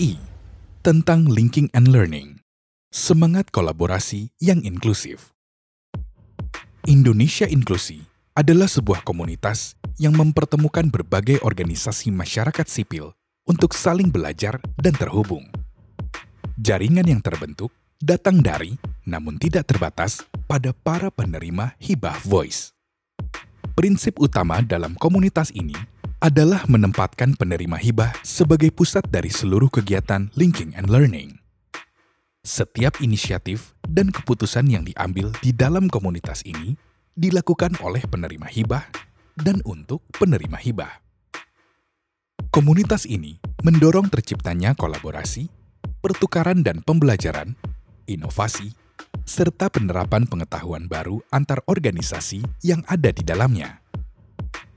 I. Tentang linking and learning. Semangat kolaborasi yang inklusif. Indonesia Inklusi adalah sebuah komunitas yang mempertemukan berbagai organisasi masyarakat sipil untuk saling belajar dan terhubung. Jaringan yang terbentuk datang dari, namun tidak terbatas, pada para penerima hibah voice. Prinsip utama dalam komunitas ini adalah menempatkan penerima hibah sebagai pusat dari seluruh kegiatan linking and learning. Setiap inisiatif dan keputusan yang diambil di dalam komunitas ini dilakukan oleh penerima hibah dan untuk penerima hibah. Komunitas ini mendorong terciptanya kolaborasi, pertukaran dan pembelajaran, inovasi, serta penerapan pengetahuan baru antar organisasi yang ada di dalamnya.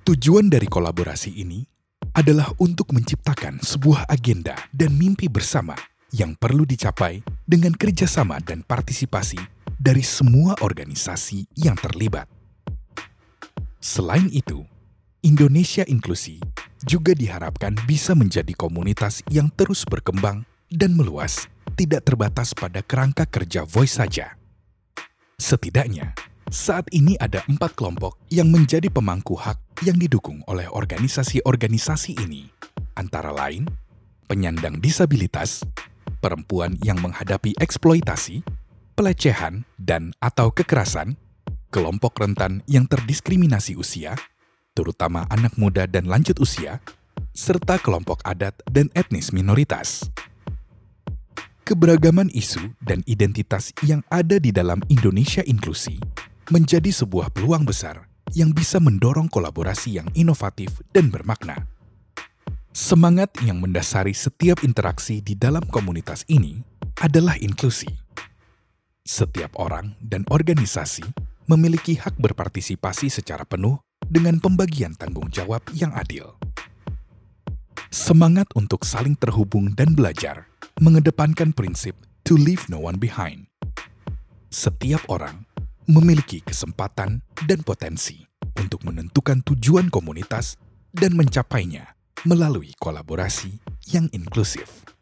Tujuan dari kolaborasi ini adalah untuk menciptakan sebuah agenda dan mimpi bersama yang perlu dicapai dengan kerjasama dan partisipasi dari semua organisasi yang terlibat. Selain itu, Indonesia Inklusi juga diharapkan bisa menjadi komunitas yang terus berkembang dan meluas tidak terbatas pada kerangka kerja voice saja. Setidaknya, saat ini ada empat kelompok yang menjadi pemangku hak yang didukung oleh organisasi-organisasi ini, antara lain penyandang disabilitas, perempuan yang menghadapi eksploitasi, pelecehan dan atau kekerasan, kelompok rentan yang terdiskriminasi usia, terutama anak muda dan lanjut usia, serta kelompok adat dan etnis minoritas. Keberagaman isu dan identitas yang ada di dalam Indonesia Inklusi menjadi sebuah peluang besar yang bisa mendorong kolaborasi yang inovatif dan bermakna. Semangat yang mendasari setiap interaksi di dalam komunitas ini adalah inklusi. Setiap orang dan organisasi memiliki hak berpartisipasi secara penuh dengan pembagian tanggung jawab yang adil. Semangat untuk saling terhubung dan belajar mengedepankan prinsip to leave no one behind. Setiap orang memiliki kesempatan dan potensi untuk menentukan tujuan komunitas dan mencapainya melalui kolaborasi yang inklusif.